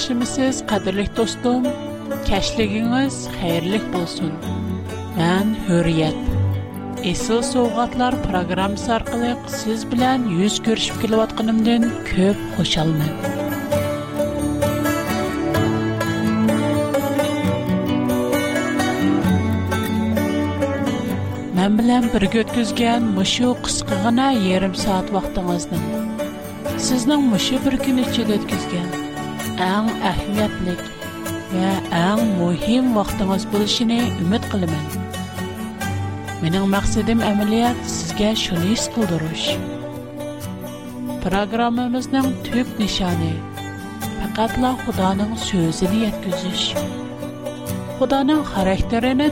yaxshimisiz qadrli do'stim kashligingiz xayrli bo'lsin man hurriyat Esıl Soğatlar programmasi orqali siz bilan yuz ko'rishib kelayotganimdan ko'p xushalman men bilan birga o'tkazgan mushu qisqagina yarim soat vaqtingizni sizning mışı bir kun içi آن اهمیت نیک و آن مهم وقت از بودنش نه امید قلم من اون مقصدم عملیات سگ شنیس کودروش پروگرام مزندم توپ نشانه فقط لا خدا نم سوزنیت گزش خدا نم خارهترینه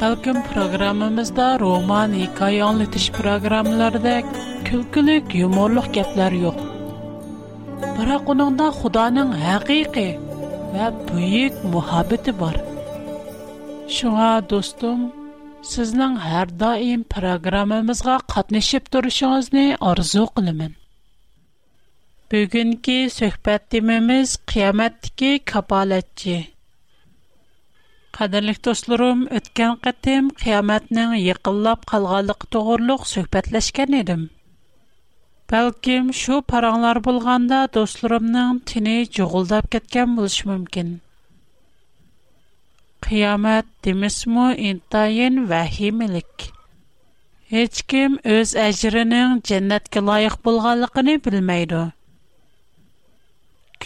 Talkim programımızda roman, hikaye anlatış programlarida külkülük, yumorluq gaplar yo'q. Biroq uningda Xudoning haqiqiy va buyuk muhabbati bor. Shunga do'stim, sizning har doim programmamizga qatnashib turishingizni orzu qilaman. Bugungi suhbat temamiz qiyomatdagi kapolatchi. Qadirlik dostlarım, ötken qatim qiyametnin yıqillab qalğanlıq toğırluq söhbətləşkən edim. Bəlkim şu paranlar bulğanda dostlarımның tini cuğuldab ketken buluş mümkün. Qiyamət demismu intayin vəhimilik. Heç kim öz əcrinin cənnətə layiq bulğanlığını bilməydi.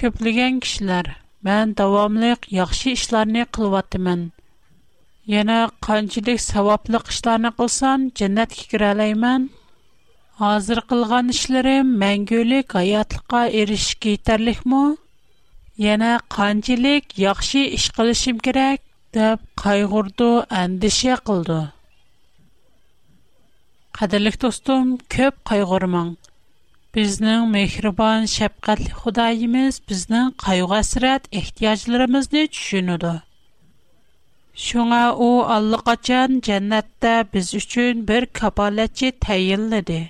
Köplügən kişilər – Мән дәвамлык яхшы эшләрне кылватымын. Яна канчылык саваплы эшләрне кылсан, дәннәткә кирә алайман. Хәзер кылган эшләрем мәңгелек хаятлыкка эриш китерлекме? Яна канчылык яхшы эш кылышым кирәк дип кайгырды, әндише кылды. Кадерлек достым, көп кайгырмаң. Bizning mehribon, shafqatli Xudoyimiz bizning qayg'u-hasrat ehtiyojlarimizni tushunadi. Shunga u allaqachon jannatda biz uchun bir kafolatchi tayinladi.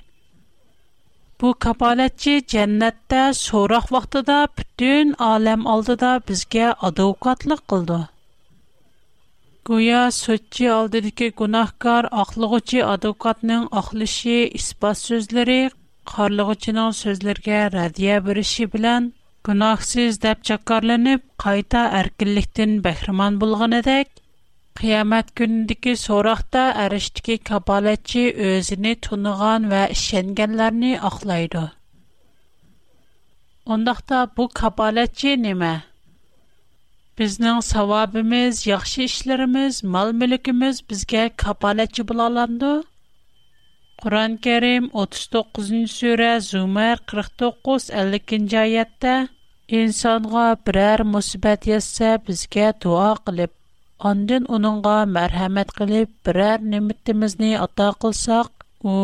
Bu kafolatchi jannatda so'roq vaqtida butun olam oldida bizga advokatlik qildi. Goya so'tchi oldidagi gunohkor oqlig'uchi advokatning oqlishi isbot so'zlari qorlig'uchining so'zlariga radiya berishi bilan gunohsiz deb jakkorlanib qayta erkinlikdan bahramon bo'lganidek qiyomat kunidagi so'roqda arishdiki kapolatchi o'zini tunigan va ishonganlarni oqlaydi undoqda bu kapolatchi nima Bizning savobimiz, yaxshi ishlarimiz, mol-mulkimiz bizga kapolatchi bo'la olamdi? Құран кәрім 39-ын сөрә зумәр 49-52-ын жайетті, «Инсанға бір әр мұсібәт етсе бізге дуа қылып, андын оныңға мәрхәмәт қылып, бір әр неміттімізіне ата қылсақ, о,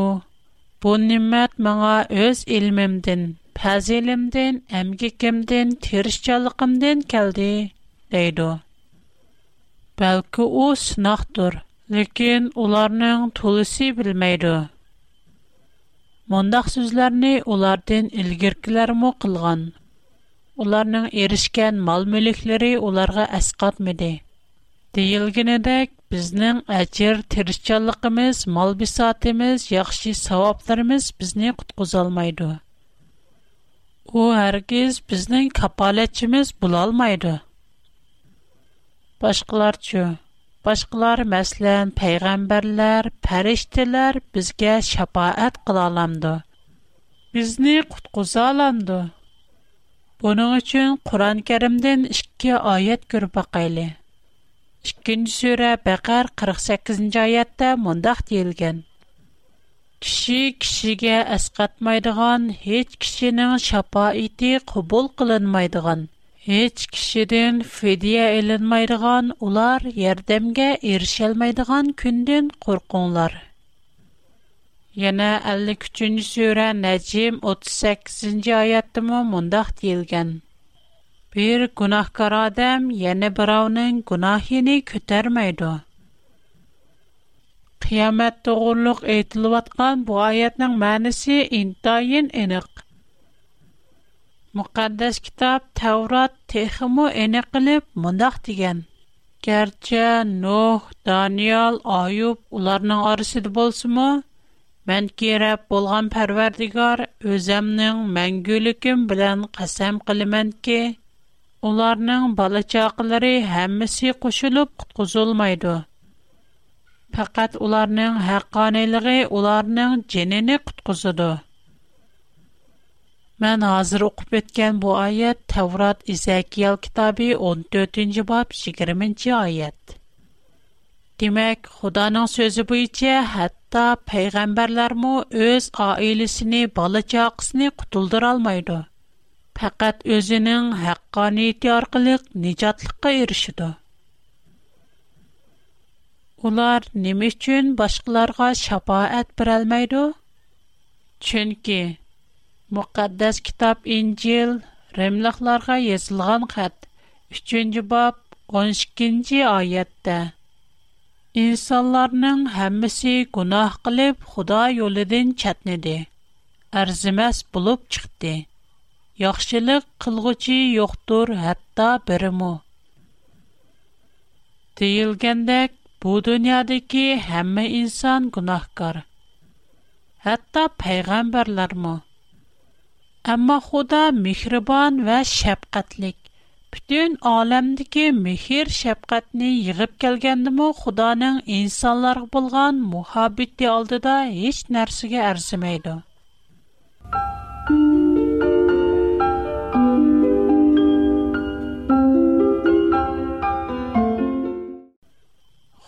бұл немәт маңа өз ілмімден, пәзелімден, әмгекімден, терішчалықымден кәлді, дейді. Бәлкі о сынақтыр, оларның Мондақ сүзләрне олардың илгеркілермі қылған. Оларның ерішкен мал-мүліклері уларға әсқатмеді. Дейілгенедек, біздің әчер терішчалықымыз, мал-бисатымыз, яқши савапларымыз бізне алмайды. О, әргіз біздің капалетчіміз алмайды. Башқылар чү. Башҡылар, мәсәлән, пәйғамбәрләр, пәрәйштәр безгә шафаат ҡыла алмыйды. Безне ҡутҡыза алмыйды. Бөнү өчен Ҡур'ан-Ҡәримҙән 2 аят ҡөрбә ҡайлы. 2-н серә, Баҡар 48-н аятта мондай теилгән: Кичик кешегә эс ҡатмайдыған һеч кишенең шафааты ҡубул Һич кişидән федия әленмәйдиган, улар ярдәмгә erişәлмәйдиган көндән куркыңлар. Яңа 53-нчы сүре Наҗим 38-нчы аятта мондак дилгән. Бер гынахкара адам яңа Браунның гынахине хәтер мәйдо. Кыямат турында әйтә аятның мәнисе ин Мукаддэс китап Таврат тэхиму эне қилип мандах диген. Герча, Нух, Даниал, Айуп уларның арсид болсымы? мен кереп болған парвардигар өзэмнің мэнгүйлікім билан қасам қилимэн ке, уларның балычақылари хэммісі кушуліп куткузулмайды. Пақат уларның хаққанилігі уларның дженени куткузуду. Mən hazır oxub ötən bu ayət Tevrat İzəkiyel kitabı 14-cü bab 20-ci ayət. Demək, Xudanın sözü buyincə hətta peyğəmbərlər mə öz ailəsini, balacaqsını qutuldura almaydı. Faqat özünün haqqaniyyəti arqılıq nicatlıqqa erişiді. Ular nə üçün başqalarına şəfaət verə bilməydi? Çünki Müqəddəs kitab İncil Remlaqlarga yazılğan xət 3-cü bab 12-ci ayətdə İnsanların hamısı günah qılıb Xuda yoludan çətinidi. Ərziməz bulub çıxdı. Yaxşılıq qılğıcı yoxdur, hətta birimi. Deyilgəndək bu dünyadakı hamı insan günahkar. Hətta peyğəmbərlər mə Әмма Худа мехрибан вә шәфкатьлек. Бүтән аламдагы мехр шәфкатьне йыгып келгәндәме Худаның инсанларга булган мухаббәте алдыда һеч нәрсәгә арзымайды.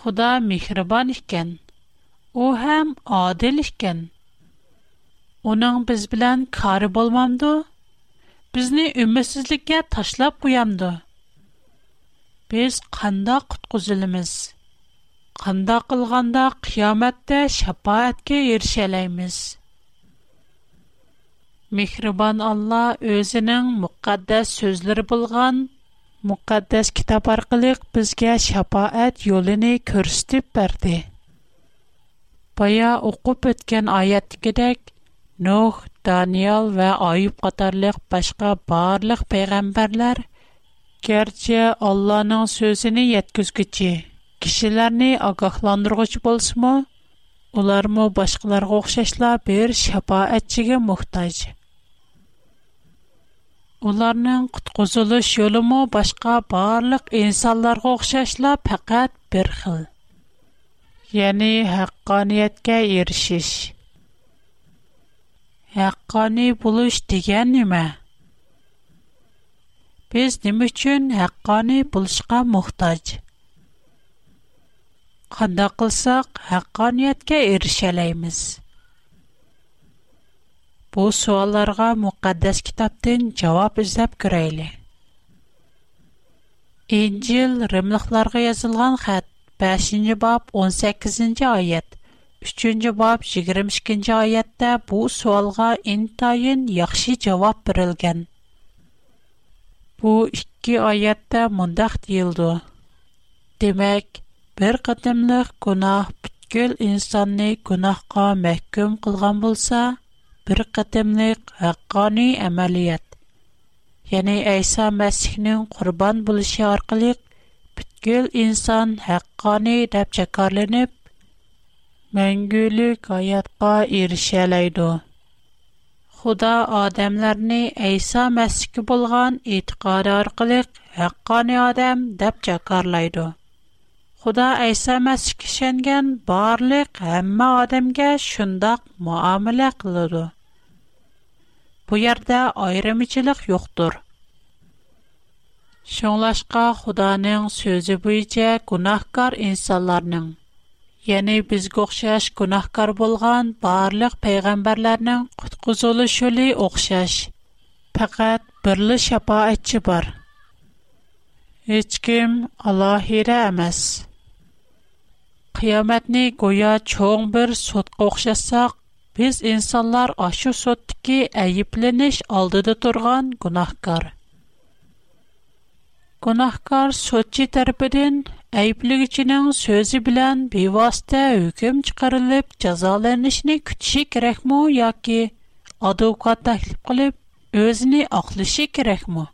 Худа мехрибан икән. У һәм адил икән. اونان بزبلن کار بولم دو، بزنی امتسلی ташлап تسلب کیم دو، بس خنداق قزلمیز، خنداق الغنداق قیامت ده شپایت که ایرشلایمیز. میخربان الله اوزنن مقدس سوزلر بولغان، مقدس کتاب ارقلیق بز گه شپایت یولنی کرستی پرده. Нух, Даниэл ва Аюб катарлык башка барлык пәйгамбәрләр керче Алланың сөзенә яткызгычы. Кишеләрне агахландыргыч булсымы? Улармы башкаларга охшашла бер шапаатчыга мохтаҗ. Уларның куткызылыш юлы башка барлык инсанларга охшашла фақат бер хил. Яни хаққаниятка ирешиш. haqqoniy bo'lish degan nima biz nima uchun haqqoniy bo'lishga muhtoj qandoq qilsak haqqoniyatga erishalaymiz bu savollarga muqaddas kitobdan javob izlab ko'rayli injil rimliqlarga yozilgan xat 5 bob 18 oyat Üçüncü bab 22-ci ayətdə bu sualğa intayın yaxşı cavab Бу Bu iki ayətdə mündəx deyildi. Demək, bir qədimlik günah bütkül insanını günahqa məhküm qılğan bulsa, bir qədimlik əqqani əməliyyət. Yəni, Əysə Məsihinin qurban buluşu arqılıq, инсан insan əqqani dəbçəkarlənib, мәңгілік аятқа ерішеләйді. Худа адамларни Айса Масихи болған итиқар арқылық хаққани адам деп чакарлайды. Худа Айса Масихи шенген барлық хамма адамге шындақ муамиле қылыды. Бу ярда айрымичилик йоқтур. Шонлашқа Худаның сөзі бойынша гунаһкар инсанларның Yəni biz oxşaş günahkar bolğan barlıq peyğəmbərlərinin qutquzuluş yolu oxşaş. Faqat birli şəfaətçi var. Heç kim Allahirə emas. Qiyamətni goya çoğ bir sotqa oxşasaq, biz insanlar aşı sotdiki əyibleniş aldıda turğan günahkar. Günahkar sotçi tərəfindən Әйіплігічінің so'zi bilan bevosita hukm chiqarilib jazolanishni күтіші kerakmi yoki advokat taklif qilib o'zini oqlashi kerakmi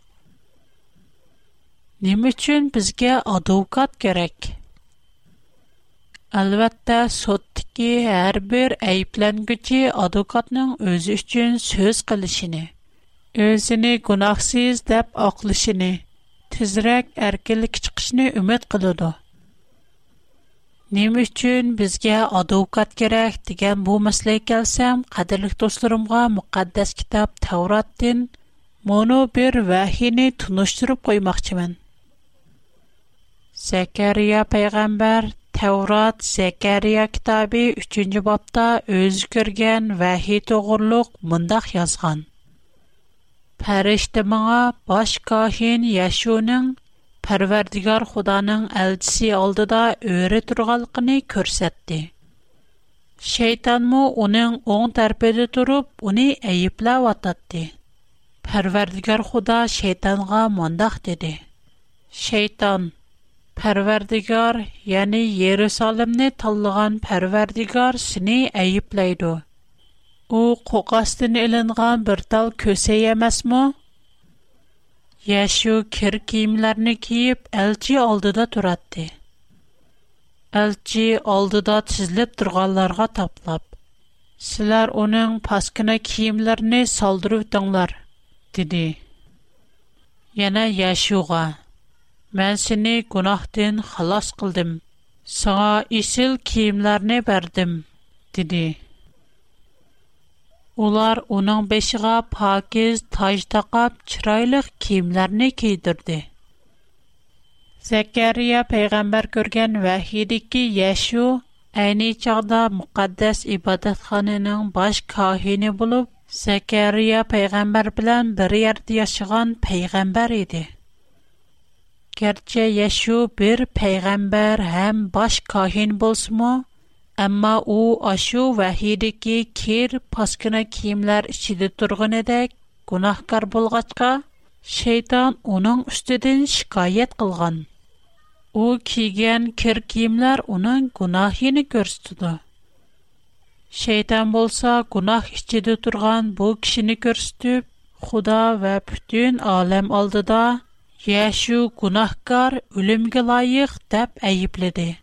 nima uchun bizga advokat kerak albatta соттыки har bir әйіпләнгічі advokatning o'zi uchun so'z qilishini o'zini гунахсыз deb ақлышыны, tezroq erkinlikka chiqishni umid qiladi nima uchun bizga advokat kerak degan bu masalaga kelsam qadrli do'stlarimga muqaddas kitob tavrotdin mono bir vahini tunishtirib qo'ymoqchiman zakariya payg'ambar tavrat zakariya kitobi 3 bobda babda ko'rgan vahiy vəhi toğurluq yozgan Pärishtemä baş kahin Yaşoňyň Pärwerdigar Hudaňyň elçisi boldy da öre turganlygyny görkezdi. Şeytan mö onuň oň tarpynda durup ony äyiplewätdi. Pärwerdigar Huda Şeytan ga mondag dedi. Şeytan Pärwerdigar, ýani Yerusalemni tollýan Pärwerdigar seni Бу қоқастын үлінған бір тал көсе емес му? Яшу кір кейімлеріні кейіп, әлчі алдыда тұратты. Әлчі алдыда тізіліп тұрғаларға таплап. Сілер оның паскына кейімлеріні салдыру өттіңлар, деді. Яна Яшуға, мән сіні күнақтың қалас қылдым. Саға есіл кейімлеріні бәрдім, деді. Улар унан бешига паакиз, тажда га чрайлыг кимлярни кийдирди. Закария пейгамбар көрген вәхидики Яшу әйне чағда муқаддэс ібадатханының баш кағини булыб, Закария пейгамбар билан бири ярды яшыған пейгамбар иди. Герче, Яшу бир пейгамбар хэм баш кағин булс му, Амма у ашу вахид кир хер фаскына киемлар ичиде тургынадык, гунохкар булгачқа, шейтан уның үстедән şикаят кылган. У кигән кир киемлар уның гунохины көрсттү. Шейтан булса, гунох ичиде торган бу кешене көрстүп, худа ва бүтән әлем алдыда Яшу гунохкар өлемгә лайык дип әйипледе.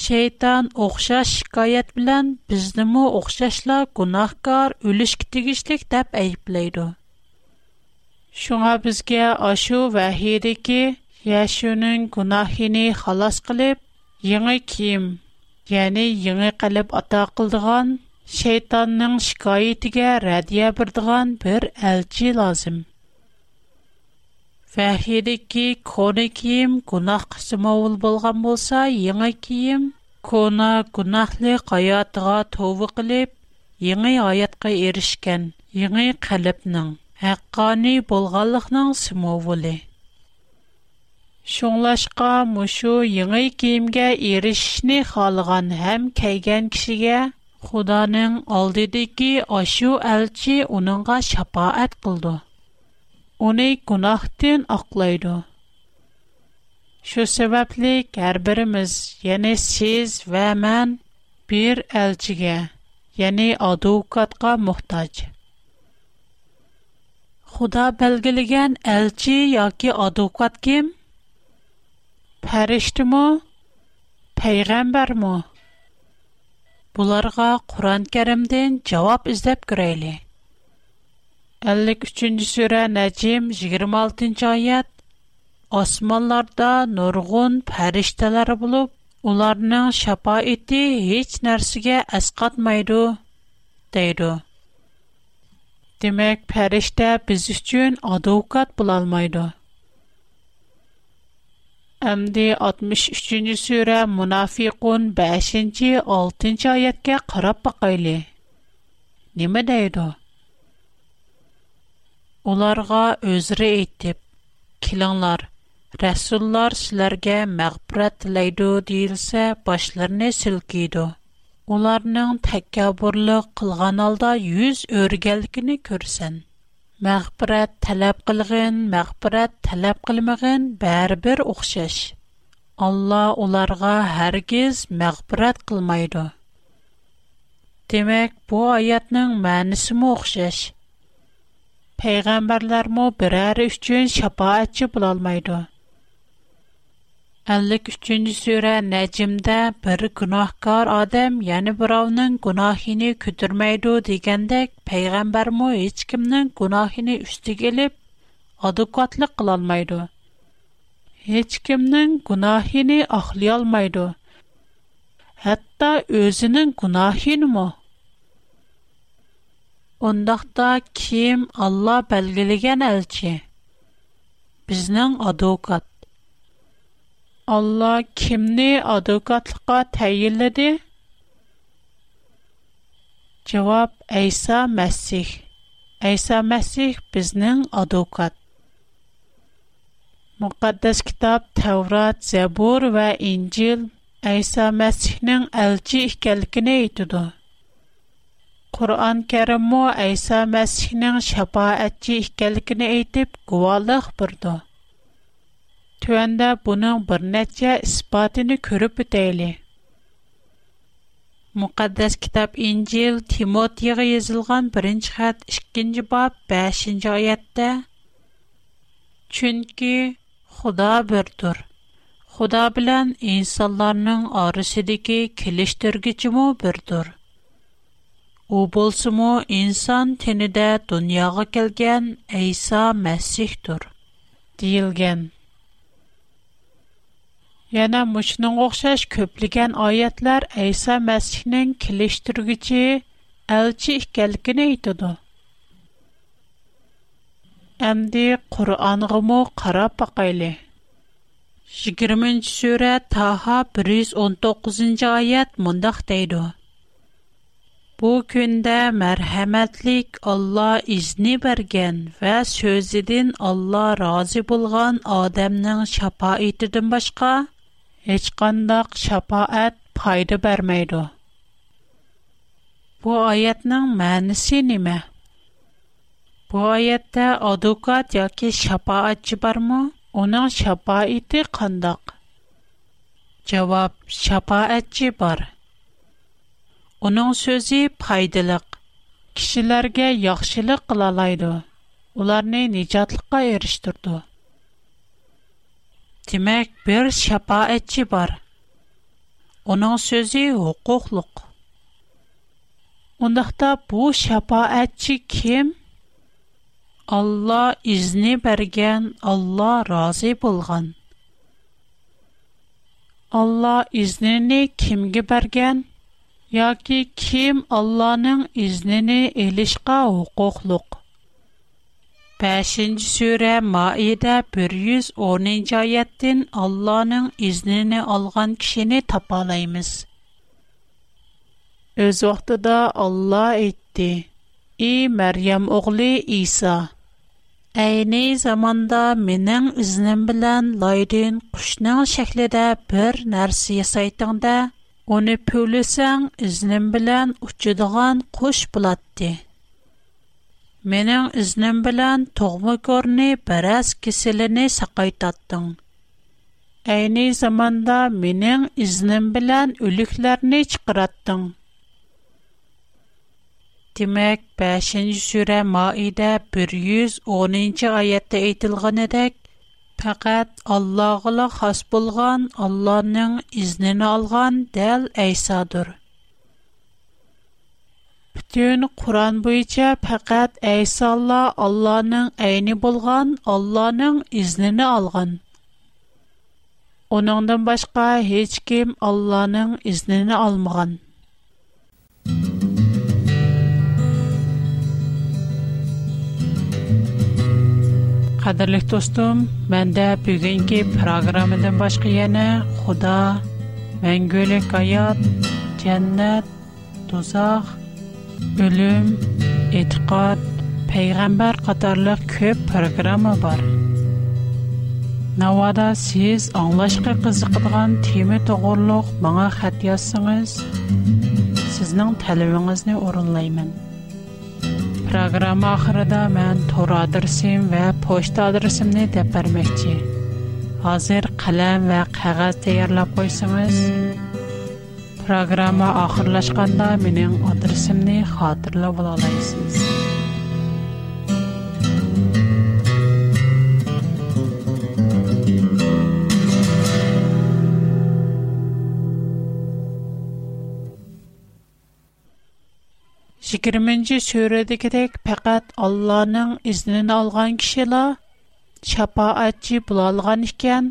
Шейтан оқшаш шикаят білән, біздімі оқшашла гунахкар өліш кітігішлік дәп әйіплейді. Шуңа бізге ашу вәхейді ке, яшуның гунахини халас қылып, еңі кейім, яны еңі қалып ата қылдыған, шейтанның шикаетіге рәдия бірдіған бір әлчі лазым. Фэхидики, коны киім кунахк сымовыл болған болса, яңа киім кона кунахли қаятға тувы қилип, яңа аятқа иришкен, яңа қаліпның, ақкани болғалықның сымовули. Шонлашқа, мушу яңа киімге иришни халыған хам кайган кишиге, худаның алдидики ашу альчи уныңга шапаат бұлду. اونی گناهتن اقلاید. شو سبب لی کربر مز یعنی سیز و من بیر الچیه یعنی آدوقات کا محتاج. خدا بلگلیگن الچی یا کی آدوقات کیم؟ پرست مو، پیغمبر مو. بولارگا 53-cü surə Nəcm 26-cı ayət Osmanlarda nurgun fərishtələr olub, onların şəfaəti heç nərsəyə əsqatmaydı, deyir. Demək, fərishtə biz üçün advokat bula almaydı. Əmdi 63-cü surə Munafiqun 5-6-cı ayətə qarab baxaylı. Nə deyir? Оларға өзірі етіп, келіңлар, рәсуллар сілерге мәғбірәт тілейді дейілсе, башларыны сілкейді. Оларының тәккәбірлі қылған алда юз өргелгіні көрсін. Мәғбірәт тәләп қылғын, мәғбірәт тәләп қылмығын бәрбір оқшаш. Алла оларға әргіз мәғбірәт қылмайды. Демек, бұ аятның мәнісімі оқшаш – peyğəmbərlərmə birər iş üçün şəfaətçi bulalmaydı. 53-cü surə Nəcmdə bir günahkar adam, yəni birovning günahını kütürməydi degəndək peyğəmbərmə heç kimnin günahını üstüge elib adekvatlıq qılalmaydı. Heç kimnin günahını axlaya olmaydı. Hətta özünün günahını mı Ондақта ким Алла бәлгілеген әлчі? Бізнің адвокат. Алла кимні адвокатлыққа тәйілледі? Cavab Əysa Məsih. Əysa Məsih biznin advokat. Müqəddəs kitab Təvrat, Zəbur və İncil Əysa Məsihnin elçi ikənligini aytıdı. Құран кәрімі Әйса Мәсіхінің шапа әтчі ікәлікіні әйтіп, күвалық бұрды. Түәндә бұның бір нәтчә іспатыны көріп өтейлі. Мұқаддәс кітап Инжил Тимот еғі езілған бірінші қат 2-ні бап 5-ні айәттә. Чүнкі Құда бір тұр. Құда білән инсанларының u bo'lsimu inson tenida dunyoga kelgan Әйса Мәсихтур deyilgan. Yana mushning o'xshash ko'pligan oyatlar Әйса Мәсихнең kelishtirguchi elchi ekanligini aytadi. Әмді Құр'анғымы қарап бақайлы. 20 сүре Таха 119 oyat мұндақ дейді. Bu gündə mərhəmətlik Allah izni bərgən və söz Allah razı bulğan Adəmnin şapa itirdin başqa, heç qandaq şapa ət paydı bərməkdir. Bu ayətnin mənisi nimə? Bu ayətdə adukat ya ki şapa ətçi barmı, onun şapa iti qandaq. Cəvab, şapa ətçi bar. Onun sözü paydalıq. Kişilərə yaxşılıq qılalaydı. Onları nicatlıqqa erişdirdi. Demək, bir şəfaətçi var. Onun sözü hüquqluq. Ondaqda bu şəfaətçi kim? Allah izni bərgən, Allah razı bolğan. Allah iznini kimge bergen? Яки ким Алланың изнене элишка хукуклук. 5-нче сүре Маидә 110-нче аяттан Алланың изнене алган кешене тапалаймыз. Өз вакытыда Алла әйтте: "И Мәрйәм оглы Иса, әйне заманда менең изнем белән лайдын кушның шәкледә бер нәрсә ясайтыңда, Оны пөлесәң, изнем белән ұчыдыған куш булатты. Менің изнем белән тогмы көрне бераз киселене сақайтаттың. Әйни заманда менең изнем белән үлекләрне чыгараттың. Димәк, 5-нче сүрә Маида 110-нче аятта әйтелгәнедәк, faqat Allohga xos bo'lgan, Allohning iznini olgan dal Aysodir. Bütün Qur'on bo'yicha faqat Ayso Alloh Allohning ayni bo'lgan, Allohning iznini olgan. Onundan başqa hech kim Allohning iznini olmagan. Qadirli dostum, məndə bugünkü proqramdan başqa yana Xuda, məngülük həyat, cənnət, dozaq, ölüm, etiqad, peyğəmbər qatarlıq köp proqramı var. Навада сіз аңлашқы қызықыдыған темі тұғырлық маңа қәт язсыңыз, сізнің тәліміңізіне орынлаймын. программа axırında мен tor adresim və poçta adresimni deb verməkçi. Hazır qələm və qağaz tayyorlab qo'ysangiz, proqramma oxirlashganda mening adresimni xotirlab ola olasınız. 20-ci surədəkidək faqat Allahın iznini alğan kişilər şəfaətçi bulalğan ikən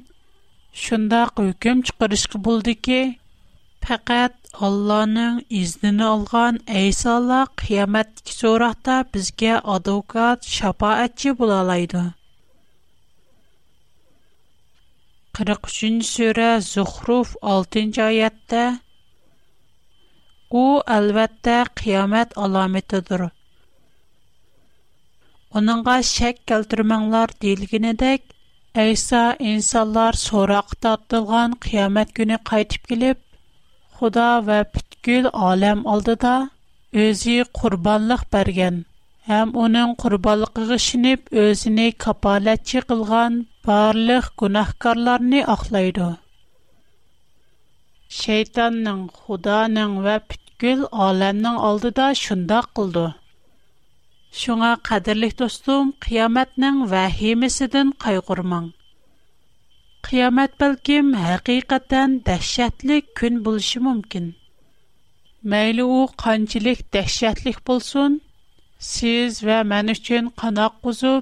şundaq hökm çıxırışqı buldu ki, fəqət Allahın iznini alğan İsa'la qiyamətdəki soraqda bizə advokat, şəfaətçi bulalaydı. 43-cü surə Zuhruf 6-cı ayədə Ку албатта қиёмат аломатидир. Унингга шак келтирманглар, делигидек, айса инсонлар сорақ таттилган қиёмат куни қайтиб келиб, Худо ва битгөл олам олдида ўзи қирбонлик берган, ҳам унинг қирбонлигини шиниб, ўзини қаполат чиқилган барлиқ гуноҳкорларни охлайди. Шэйтанның, худаның ва піткіл алэнның алды да шында қылды. Шуңа, қадирлих достум, қиямэтның ва химисидын қай қурман. Қиямэт білгім, хақиқаттан дахшатлик күн бұлшы мумкін. Мэйліу, қанчилик дахшатлик бұлсун, сиз ва мэн үшчин қана қузу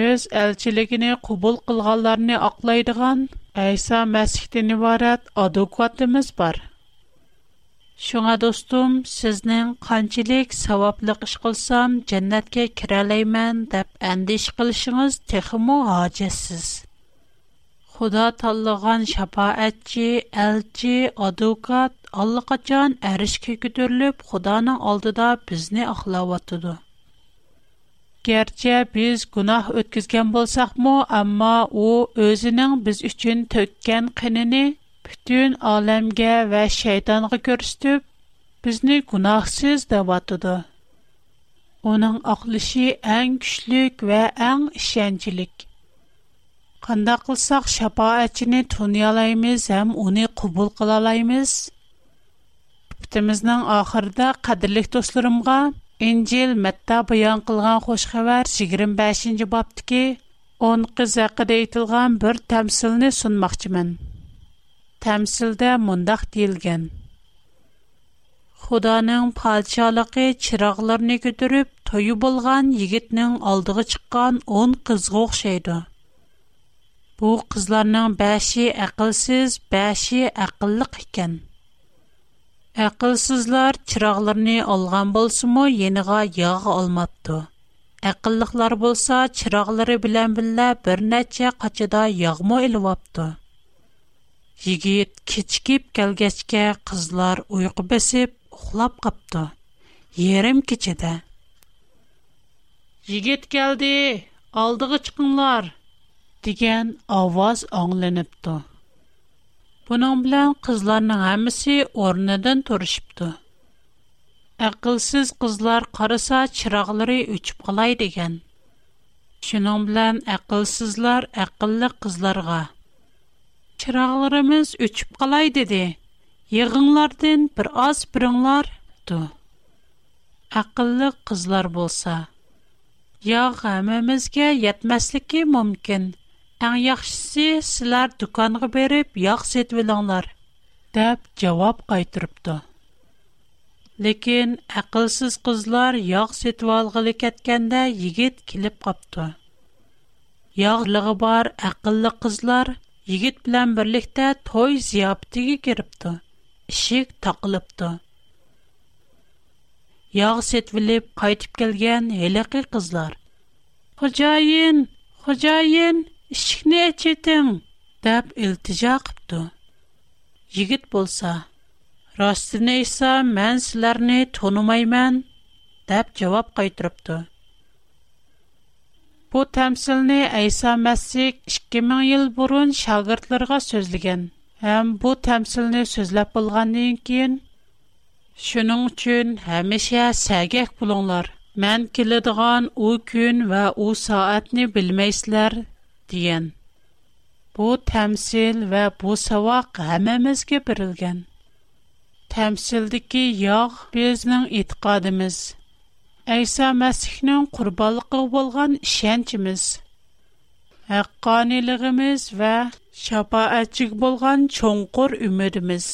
өз әлчилигіні кубул ақлайдыған, Әйса мәсіхтен ибарат адекватымыз бар. Шуңа достым, сізнің қанчылек саваплық іш қылсам, жәннәтке кірәлеймен дәп әндеш қылшыңыз текіму ағачасыз. Худа таллыған шапа әтчі, әлчі, адекат, аллықачан әріш көкі түрліп, худаның алдыда бізні ақылаватыды. Gerçi biz günah ötküzgen bolsaqmı, amma o özünün biz üçün tökken qinini bütün alemge ve şeytanğa görüstüp, bizni günahsız devatıdı. Onun aqlışı en güçlük ve en işencilik. Qanda qılsaq şapaatçini tunyalaymız hem onu qubul qılalayımız. Bitimizden ahırda qadirlik dostlarımga, İncil Mətta bəyan qılğan xoş xəbər 25-ci babdakı 10 qız haqqında aytılğan bir təmsilni sunmaqçımın. Təmsildə mundaq deyilgan: Xudanın padşahlığı çıraqlarını götürüb toyu bolğan yigitning aldığı çıqqan 10 qızğa oxşaydı. Bu qızlarning 5-i aqlsiz, 5-i aqllıq ekan. Әқылсізлар чырағыларыны алған болсы мұ, еніға яғы алмапты. Әқылықлар болса, чырағлары білән білі бір нәтчі қачыда яғы мұ үлі кечкеп кәлгәшке қызлар ұйқы бәсіп, ұқылап қапты. Ерім кечеді. Жегет кәлді, алдығы чықынлар, деген аваз аңлен Бұның білән қызларының әмісі орнадан тұрышыпты. Әқылсіз қызлар қарыса чырағылары өчіп қалай деген. Шының білән әқылсізлар әқыллы қызларға. Чырағыларымыз өчіп қалай деді. Еғыңлардың бір аз бірінлар ту. Әқыллы қызлар болса. Яғы әмімізге етмәсілікі мүмкін. «Тан яхшиси, силар дуканғы берип, яхсет виланлар», даб, джаваб қайтырыпту. Лекин, ақылсыз қызлар, яхсет ва алғылы кәткэнда, йегет килип қапту. Яхлығы бар, ақыллы қызлар, йегет билан бірлихтэ, той зияптиги керіпту. Ишик тақылыпту. Яхсет вилип, қайтип келген, елі қил қызлар. ishikni achiting deb iltijo qipti yigit bo'lsa rostini esa men sizlarni tonimayman deb javob qaytiribdi bu tamsilni ayso masih ikki ming yil burun shogirdlarga so'zlagan ham bu tamsilni so'zlab bo'lgandan keyin shuning uchun hamisha sagak bo'linglar man keladigan u kun va u soatni bilmaysizlar ген. Бу тәмсел вә бу саваҡ һәмәбезгә бирелгән. Тәмселдә ки яҡ безнең итҡадемез, әйса мәсхинең ҡурбанлыҡ булган ишенчimiz, һакҡанилығыбыз вә шафаатчык булган чонҡор үмөҙimiz.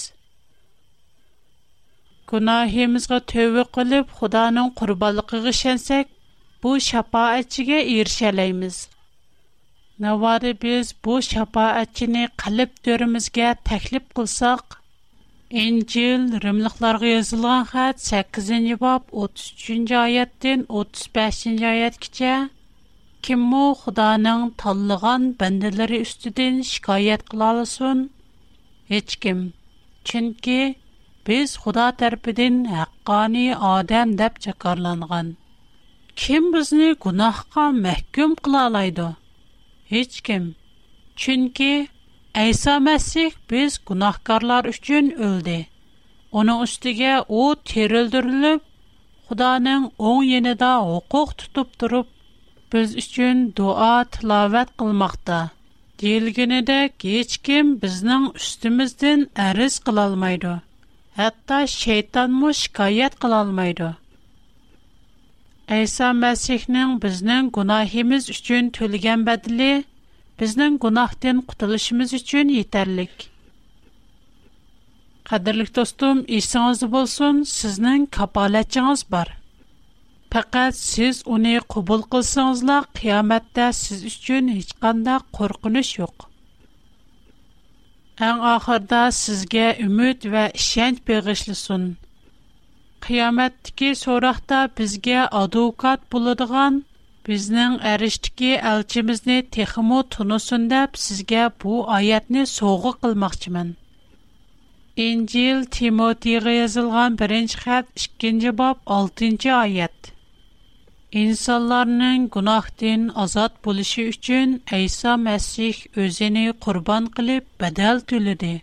Кунаһеміҙгә тәубә ҡылып, Худаның ҡурбанлығын ишенсәк, бу шафаатчыğa Navadi biz bu şafaatçini qalb dörimizgə təklif qılsaq, İncil Rimliqlərə yazılan xətt 8-ci bab 33-cü ayətdən 35-ci ayətgəcə kim o Xudanın tanlığan bəndələri üstüdən şikayət qılalasın? Heç kim. Çünki biz Xuda tərəfindən haqqani adam deyə çakarlanğan. Kim bizni günahqa məhkum qıla alaydı? Heç kim, çünki Aýsa Messih biz günahkarlar üçin öldi. Onu üstige o terildirilip, Hudaňyň oň ýenynda hukuk tutup durup, biz üçin duat, lawet etmekde. Gelgene de hiç kim bizniň üstimizden äris kılalmaýdy. Hatta Şeýtan-moş Әйса Мәсихнең безнең гунахимыз өчен төлегән бәдиле безнең гунахтан кутылышыбыз өчен етерлек. Қадірлік достым, есіңіз болсын, сізнің капалетчіңіз бар. Пәкәт сіз оны құбыл қылсыңызла, қияметті сіз үшін ешқанда қорқыныш жоқ. Әң ақырда сізге үміт вә ішенч беғішлісін. qiyomatdiki so'roqda bizga advokat bo'ladigan bizning arishdiki elchimizni texmu tunusin deb sizga bu oyatni sovg'a qilmoqchiman injil timotiyga yozilgan birinchi xat ikkinchi bob oltinchi oyat insonlarning gunohdan ozod bo'lishi uchun iso masih o'zini qurbon qilib badal to'ladi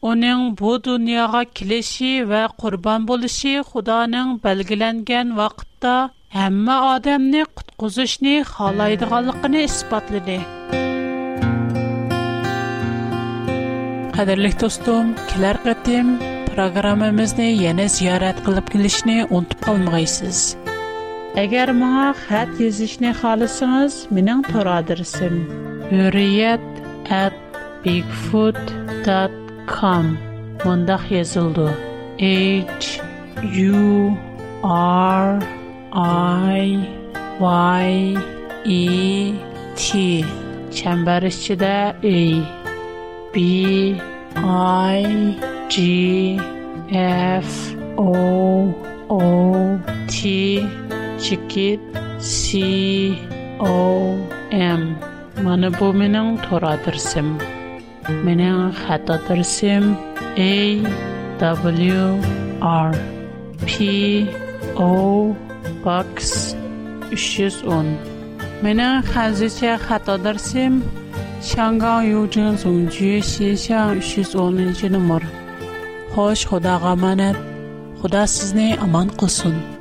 آنن بو دنیا کلیشی و قربان بولیشی خدا نن بلگلندگن وقت دا همه آدم نقد قزش نی خالای دغلق نی اثبات لدی. خدای لیتوستم کلرگتیم پروگرام مزنه یه نزیارت قلب کلیش نی اونت پال مایسیز. اگر ما come mındaq yazıldı. H U R I Y E T çember içinde A B I G F O O T çikit C O M mana bu mening to'ra adresim من خطا در سیم ای دبليو ار پی او باکس 310 منه خازیش خطا در سیم چنگایو ژونگجیه شی샹 شوزو خوش خدا خدا سزنی امان قسون